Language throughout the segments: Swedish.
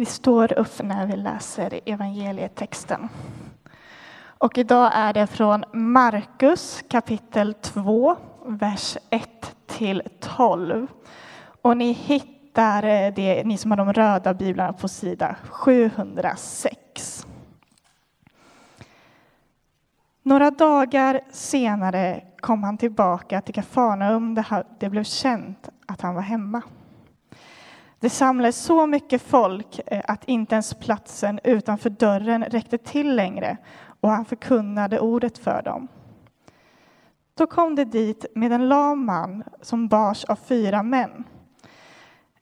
Vi står upp när vi läser evangelietexten. Och idag är det från Markus kapitel 2, vers 1 till 12. Och ni hittar eh, det, ni som har de röda biblarna, på sida 706. Några dagar senare kom han tillbaka till Kafarnaum där det blev känt att han var hemma. Det samlades så mycket folk eh, att inte ens platsen utanför dörren räckte till längre och han förkunnade ordet för dem. Då kom det dit med en lam man som bars av fyra män.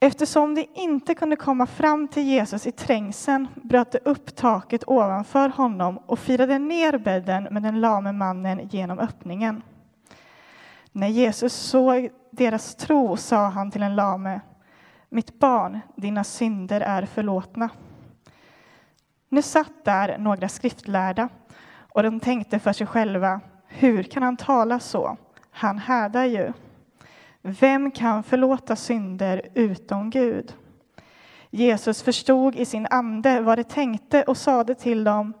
Eftersom de inte kunde komma fram till Jesus i trängseln bröt de upp taket ovanför honom och firade ner bädden med den lame mannen genom öppningen. När Jesus såg deras tro sa han till den lame mitt barn, dina synder är förlåtna. Nu satt där några skriftlärda och de tänkte för sig själva, hur kan han tala så? Han härdar ju. Vem kan förlåta synder utom Gud? Jesus förstod i sin ande vad de tänkte och sade till dem,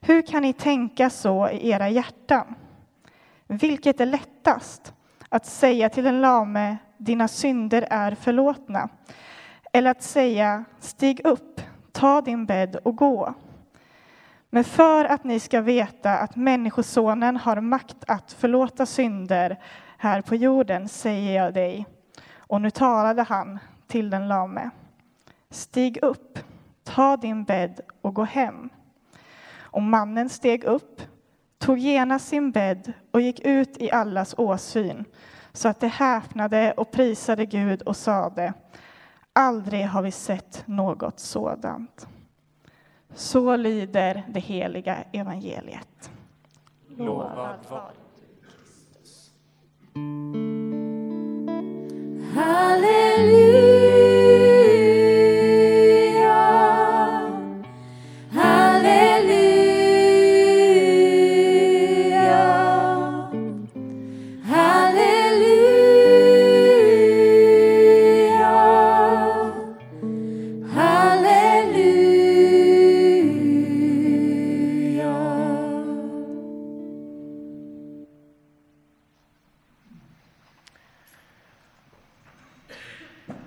hur kan ni tänka så i era hjärtan? Vilket är lättast, att säga till den lame, dina synder är förlåtna, eller att säga, stig upp, ta din bädd och gå. Men för att ni ska veta att Människosonen har makt att förlåta synder här på jorden säger jag dig. Och nu talade han till den lame. Stig upp, ta din bädd och gå hem. Och mannen steg upp, tog genast sin bädd och gick ut i allas åsyn så att de häpnade och prisade Gud och sade Aldrig har vi sett något sådant. Så lyder det heliga evangeliet. Lovad vare Kristus. Halleluja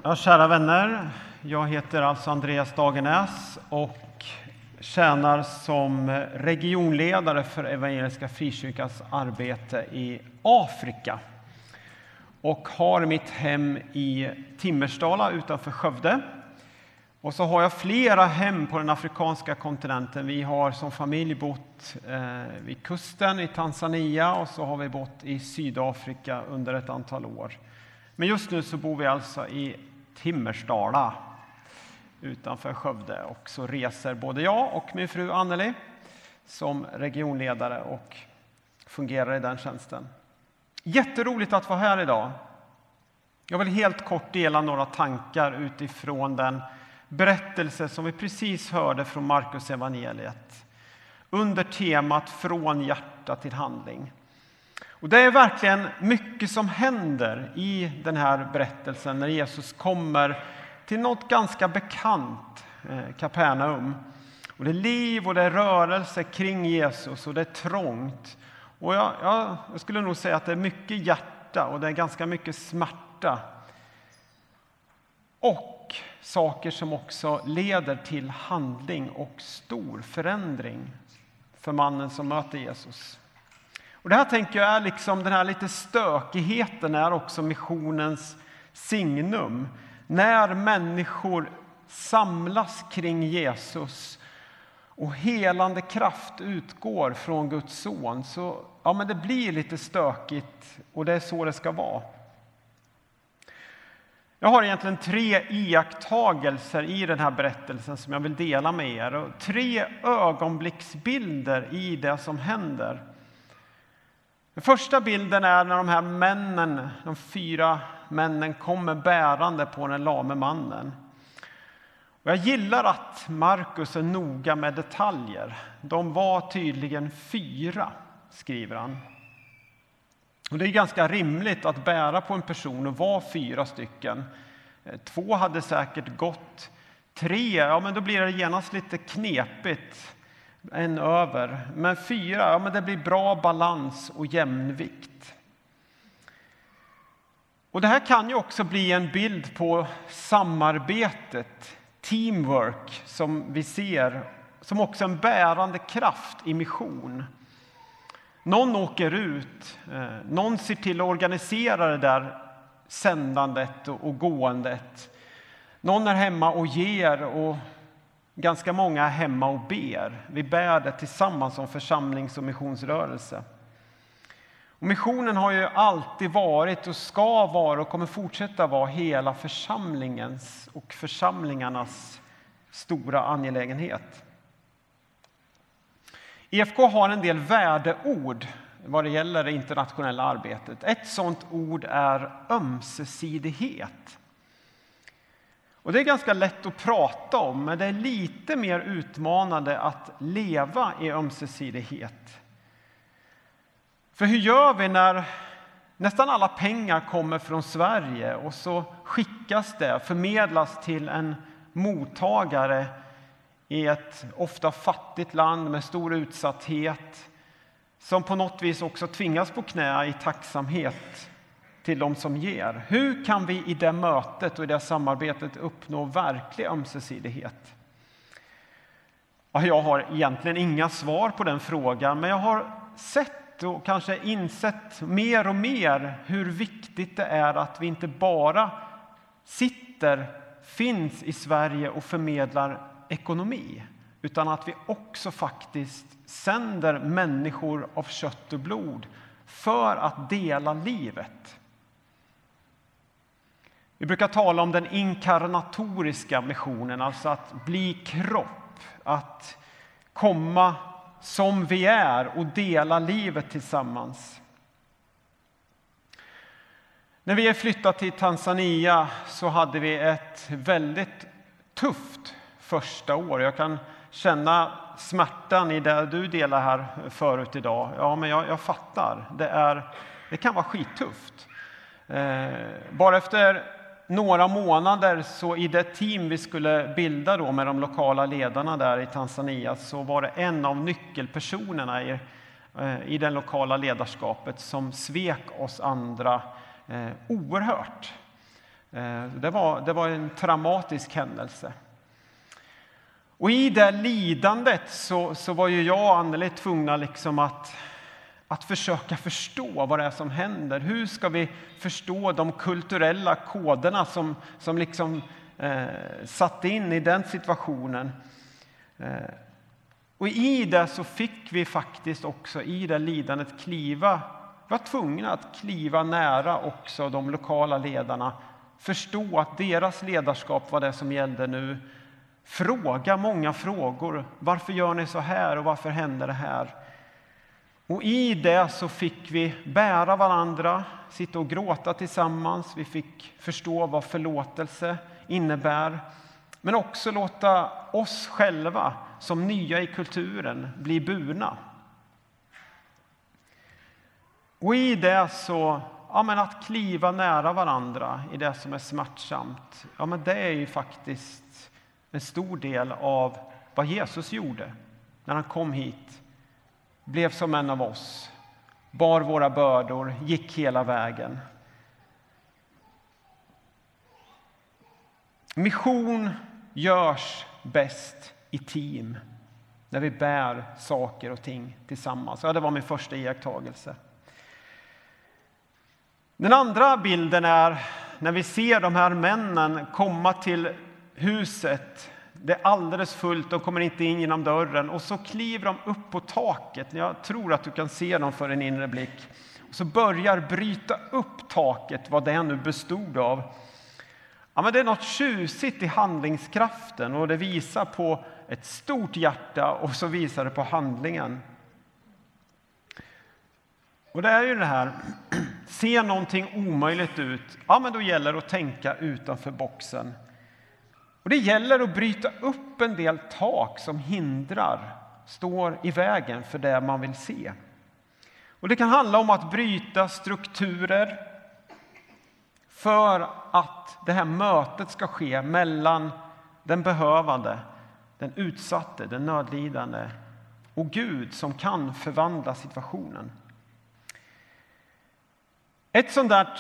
Ja, kära vänner, jag heter alltså Andreas Dagenäs och tjänar som regionledare för Evangeliska Frikyrkans arbete i Afrika och har mitt hem i Timmersdala utanför Skövde. Och så har jag flera hem på den afrikanska kontinenten. Vi har som familj bott eh, vid kusten i Tanzania och så har vi bott i Sydafrika under ett antal år. Men just nu så bor vi alltså i Timmersdala utanför Skövde. Och så reser både jag och min fru Anneli som regionledare och fungerar i den tjänsten. Jätteroligt att vara här idag. Jag vill helt kort dela några tankar utifrån den berättelse som vi precis hörde från Markus evangeliet under temat Från hjärta till handling. Och det är verkligen mycket som händer i den här berättelsen när Jesus kommer till något ganska bekant, eh, Kapernaum. Och det är liv och det är rörelse kring Jesus och det är trångt. Och jag, jag, jag skulle nog säga att det är mycket hjärta och det är ganska mycket smärta. Och saker som också leder till handling och stor förändring för mannen som möter Jesus. Och det här tänker jag är liksom den här lite stökigheten är också missionens signum. När människor samlas kring Jesus och helande kraft utgår från Guds son så ja, men det blir lite stökigt och det är så det ska vara. Jag har egentligen tre iakttagelser i den här berättelsen som jag vill dela med er. Och tre ögonblicksbilder i det som händer. Den första bilden är när de här männen, de fyra männen kommer bärande på den lame mannen. Och jag gillar att Markus är noga med detaljer. De var tydligen fyra, skriver han. Och det är ganska rimligt att bära på en person och vara fyra stycken. Två hade säkert gått Tre, ja men då blir det genast lite knepigt. En över. Men fyra, ja men det blir bra balans och jämnvikt. Och det här kan ju också bli en bild på samarbetet, teamwork, som vi ser som också en bärande kraft i mission. Någon åker ut, eh, någon ser till att organisera det där sändandet och gåendet. Någon är hemma och ger och ganska många är hemma och ber. Vi bär det tillsammans som församlings och missionsrörelse. Och missionen har ju alltid varit och ska vara och kommer fortsätta vara hela församlingens och församlingarnas stora angelägenhet. EFK har en del värdeord vad det gäller det internationella arbetet. Ett sådant ord är ömsesidighet. Och det är ganska lätt att prata om, men det är lite mer utmanande att leva i ömsesidighet. För hur gör vi när nästan alla pengar kommer från Sverige och så skickas det, förmedlas till en mottagare i ett ofta fattigt land med stor utsatthet som på något vis också tvingas på knä i tacksamhet till de som ger. Hur kan vi i det mötet och i det samarbetet uppnå verklig ömsesidighet? Jag har egentligen inga svar på den frågan, men jag har sett och kanske insett mer och mer hur viktigt det är att vi inte bara sitter, finns i Sverige och förmedlar ekonomi, utan att vi också faktiskt sänder människor av kött och blod för att dela livet. Vi brukar tala om den inkarnatoriska missionen, alltså att bli kropp, att komma som vi är och dela livet tillsammans. När vi flyttade till Tanzania så hade vi ett väldigt tufft första år. Jag kan känna smärtan i det du delar här förut idag. Ja, men jag, jag fattar. Det, är, det kan vara skittufft. Eh, bara efter några månader så i det team vi skulle bilda då med de lokala ledarna där i Tanzania så var det en av nyckelpersonerna i, eh, i det lokala ledarskapet som svek oss andra eh, oerhört. Eh, det, var, det var en traumatisk händelse. Och i det lidandet så, så var ju jag och Anneli tvungna liksom att, att försöka förstå vad det är som händer. Hur ska vi förstå de kulturella koderna som, som liksom eh, satt in i den situationen? Eh, och i det så fick vi faktiskt också i det lidandet kliva, vi var tvungna att kliva nära också de lokala ledarna, förstå att deras ledarskap var det som gällde nu Fråga många frågor. Varför gör ni så här och varför händer det här? Och i det så fick vi bära varandra, sitta och gråta tillsammans. Vi fick förstå vad förlåtelse innebär. Men också låta oss själva, som nya i kulturen, bli burna. Och i det så, ja men att kliva nära varandra i det som är smärtsamt, ja men det är ju faktiskt en stor del av vad Jesus gjorde när han kom hit, blev som en av oss, bar våra bördor, gick hela vägen. Mission görs bäst i team, när vi bär saker och ting tillsammans. Ja, det var min första iakttagelse. Den andra bilden är när vi ser de här männen komma till huset. Det är alldeles fullt, de kommer inte in genom dörren. Och så kliver de upp på taket. Jag tror att du kan se dem för en inre blick. Och så börjar bryta upp taket, vad det nu bestod av. Ja, men det är något tjusigt i handlingskraften och det visar på ett stort hjärta och så visar det på handlingen. Och det är ju det här, ser någonting omöjligt ut, ja men då gäller det att tänka utanför boxen. Och det gäller att bryta upp en del tak som hindrar, står i vägen för det man vill se. Och det kan handla om att bryta strukturer för att det här mötet ska ske mellan den behövande, den utsatte, den nödlidande och Gud som kan förvandla situationen. Ett sånt där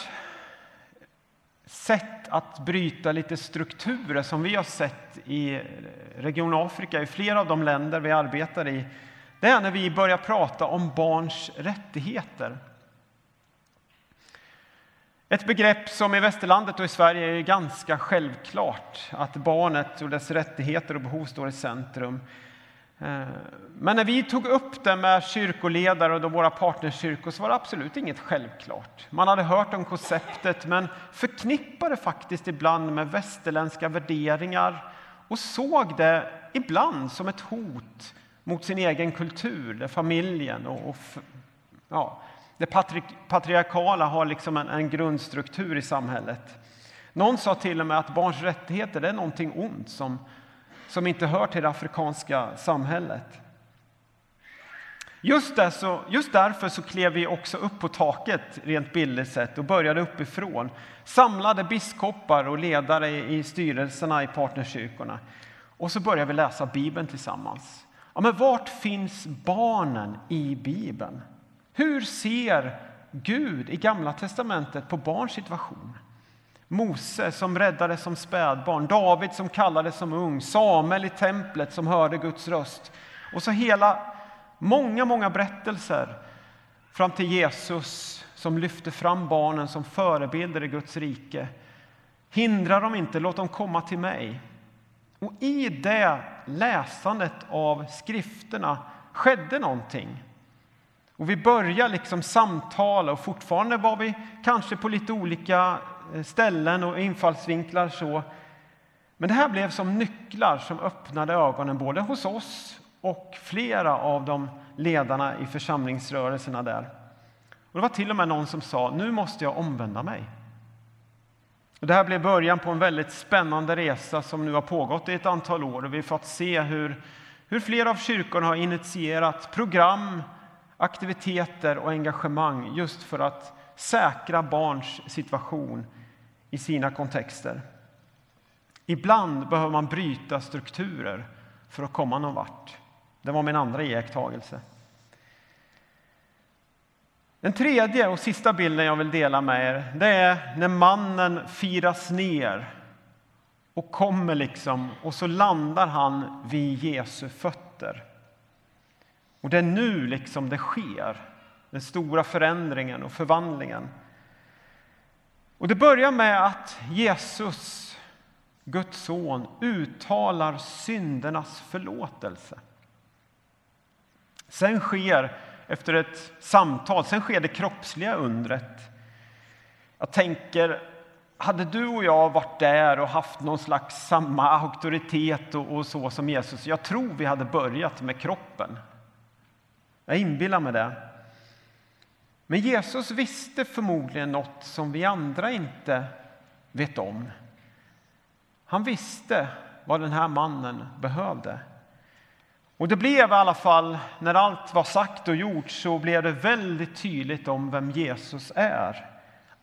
sätt att bryta lite strukturer som vi har sett i Region Afrika, i flera av de länder vi arbetar i, det är när vi börjar prata om barns rättigheter. Ett begrepp som i västerlandet och i Sverige är ganska självklart, att barnet och dess rättigheter och behov står i centrum. Eh, men när vi tog upp det med kyrkoledare och våra partnerkyrkor så var det absolut inget självklart. Man hade hört om konceptet men förknippade faktiskt ibland med västerländska värderingar och såg det ibland som ett hot mot sin egen kultur, där familjen och, och ja, det patri patriarkala har liksom en, en grundstruktur i samhället. Någon sa till och med att barns rättigheter är någonting ont som som inte hör till det afrikanska samhället. Just, där så, just därför så klev vi också upp på taket rent bildligt sett och började uppifrån. Samlade biskopar och ledare i styrelserna i partnerkyrkorna. Och så började vi läsa Bibeln tillsammans. Ja, men vart finns barnen i Bibeln? Hur ser Gud i Gamla testamentet på barns situation? Mose som räddades som spädbarn, David som kallades som ung, Samuel i templet som hörde Guds röst. Och så hela, många, många berättelser fram till Jesus som lyfter fram barnen som förebilder i Guds rike. Hindra dem inte, låt dem komma till mig. Och i det läsandet av skrifterna skedde någonting. Och vi började liksom samtala och fortfarande var vi kanske på lite olika Eh, ställen och infallsvinklar. så. Men det här blev som nycklar som öppnade ögonen både hos oss och flera av de ledarna i församlingsrörelserna där. Och det var till och med någon som sa, nu måste jag omvända mig. Och det här blev början på en väldigt spännande resa som nu har pågått i ett antal år. Och vi har fått se hur, hur flera av kyrkorna har initierat program, aktiviteter och engagemang just för att säkra barns situation i sina kontexter. Ibland behöver man bryta strukturer för att komma någon vart. Det var min andra iakttagelse. Den tredje och sista bilden jag vill dela med er det är när mannen firas ner och kommer liksom och så landar han vid Jesu fötter. Och det är nu liksom det sker, den stora förändringen och förvandlingen. Och det börjar med att Jesus, Guds son, uttalar syndernas förlåtelse. Sen sker, efter ett samtal, sen sker det kroppsliga undret. Jag tänker, hade du och jag varit där och haft någon slags samma auktoritet och, och så som Jesus, jag tror vi hade börjat med kroppen. Jag inbillar mig det. Men Jesus visste förmodligen något som vi andra inte vet om. Han visste vad den här mannen behövde. Och det blev i alla fall, när allt var sagt och gjort, så blev det väldigt tydligt om vem Jesus är.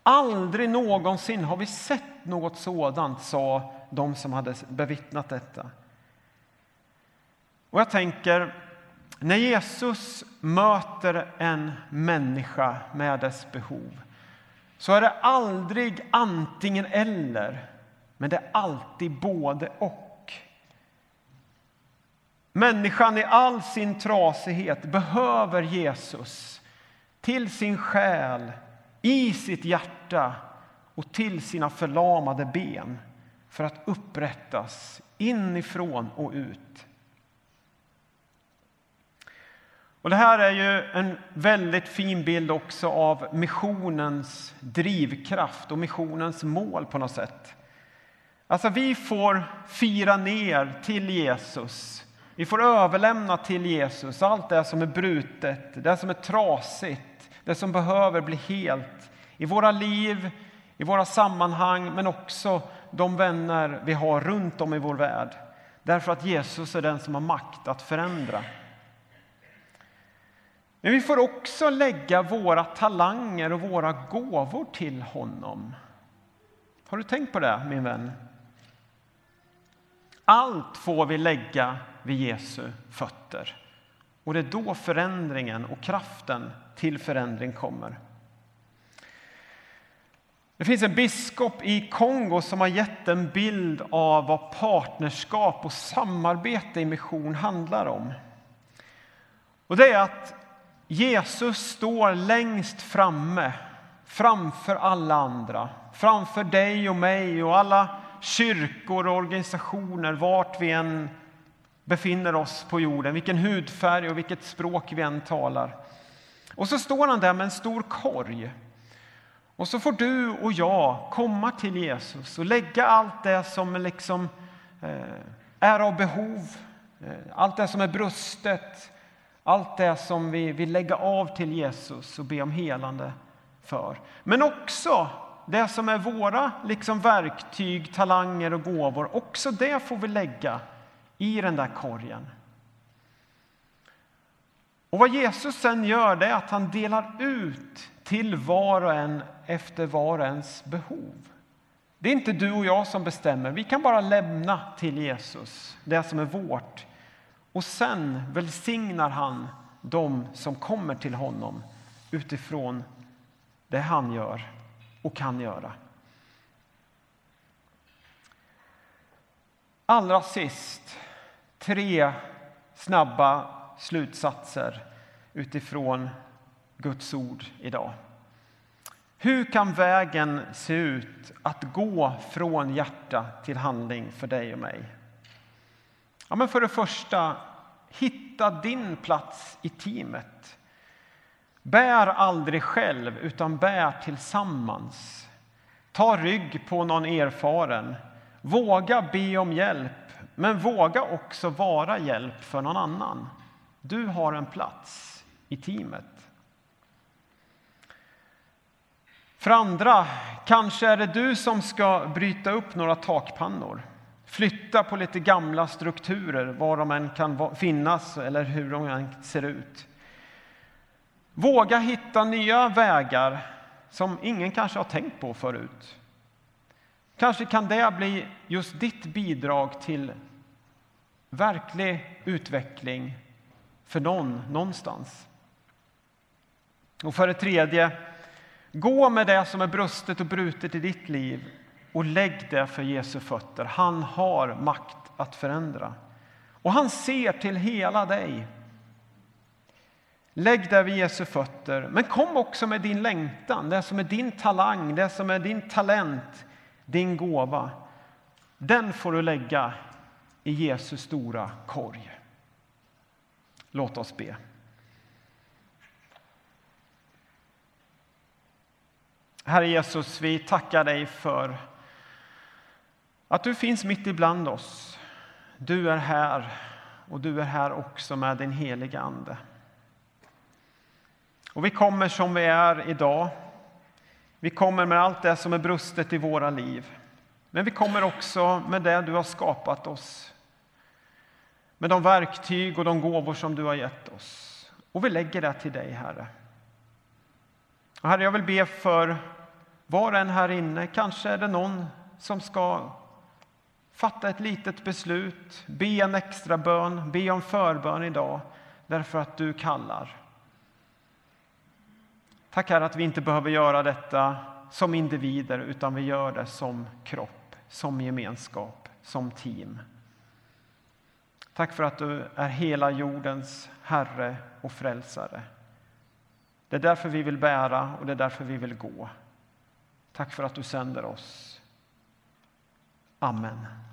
Aldrig någonsin har vi sett något sådant, sa de som hade bevittnat detta. Och jag tänker, när Jesus möter en människa med dess behov så är det aldrig antingen eller, men det är alltid både och. Människan i all sin trasighet behöver Jesus till sin själ, i sitt hjärta och till sina förlamade ben för att upprättas inifrån och ut. Och det här är ju en väldigt fin bild också av missionens drivkraft och missionens mål på något sätt. Alltså vi får fira ner till Jesus. Vi får överlämna till Jesus allt det som är brutet, det som är trasigt, det som behöver bli helt i våra liv, i våra sammanhang, men också de vänner vi har runt om i vår värld. Därför att Jesus är den som har makt att förändra. Men vi får också lägga våra talanger och våra gåvor till honom. Har du tänkt på det, min vän? Allt får vi lägga vid Jesu fötter. Och det är då förändringen och kraften till förändring kommer. Det finns en biskop i Kongo som har gett en bild av vad partnerskap och samarbete i mission handlar om. Och det är att Jesus står längst framme, framför alla andra. Framför dig och mig och alla kyrkor och organisationer, vart vi än befinner oss på jorden, vilken hudfärg och vilket språk vi än talar. Och så står han där med en stor korg. Och så får du och jag komma till Jesus och lägga allt det som liksom eh, är av behov, eh, allt det som är brustet, allt det som vi vill lägga av till Jesus och be om helande för. Men också det som är våra liksom verktyg, talanger och gåvor, också det får vi lägga i den där korgen. Och vad Jesus sen gör det är att han delar ut till var och en efter var och ens behov. Det är inte du och jag som bestämmer. Vi kan bara lämna till Jesus det som är vårt. Och sen välsignar han de som kommer till honom utifrån det han gör och kan göra. Allra sist, tre snabba slutsatser utifrån Guds ord idag. Hur kan vägen se ut att gå från hjärta till handling för dig och mig? Ja, men för det första, hitta din plats i teamet. Bär aldrig själv, utan bär tillsammans. Ta rygg på någon erfaren. Våga be om hjälp, men våga också vara hjälp för någon annan. Du har en plats i teamet. För andra, kanske är det du som ska bryta upp några takpannor. Flytta på lite gamla strukturer, var de än kan finnas eller hur de än ser ut. Våga hitta nya vägar som ingen kanske har tänkt på förut. Kanske kan det bli just ditt bidrag till verklig utveckling för någon någonstans. Och för det tredje, gå med det som är brustet och brutet i ditt liv och lägg det för Jesu fötter. Han har makt att förändra. Och han ser till hela dig. Lägg det vid Jesu fötter, men kom också med din längtan, det som är din talang, det som är din talent, din gåva. Den får du lägga i Jesu stora korg. Låt oss be. Herre Jesus, vi tackar dig för att du finns mitt ibland oss. Du är här och du är här också med din heliga Ande. Och vi kommer som vi är idag. Vi kommer med allt det som är brustet i våra liv. Men vi kommer också med det du har skapat oss. Med de verktyg och de gåvor som du har gett oss. Och vi lägger det till dig, Herre. Och herre, jag vill be för var och en här inne. Kanske är det någon som ska fatta ett litet beslut, be en extra bön, be om förbön idag därför att du kallar. Tack Herre att vi inte behöver göra detta som individer utan vi gör det som kropp, som gemenskap, som team. Tack för att du är hela jordens Herre och frälsare. Det är därför vi vill bära och det är därför vi vill gå. Tack för att du sänder oss. Amen.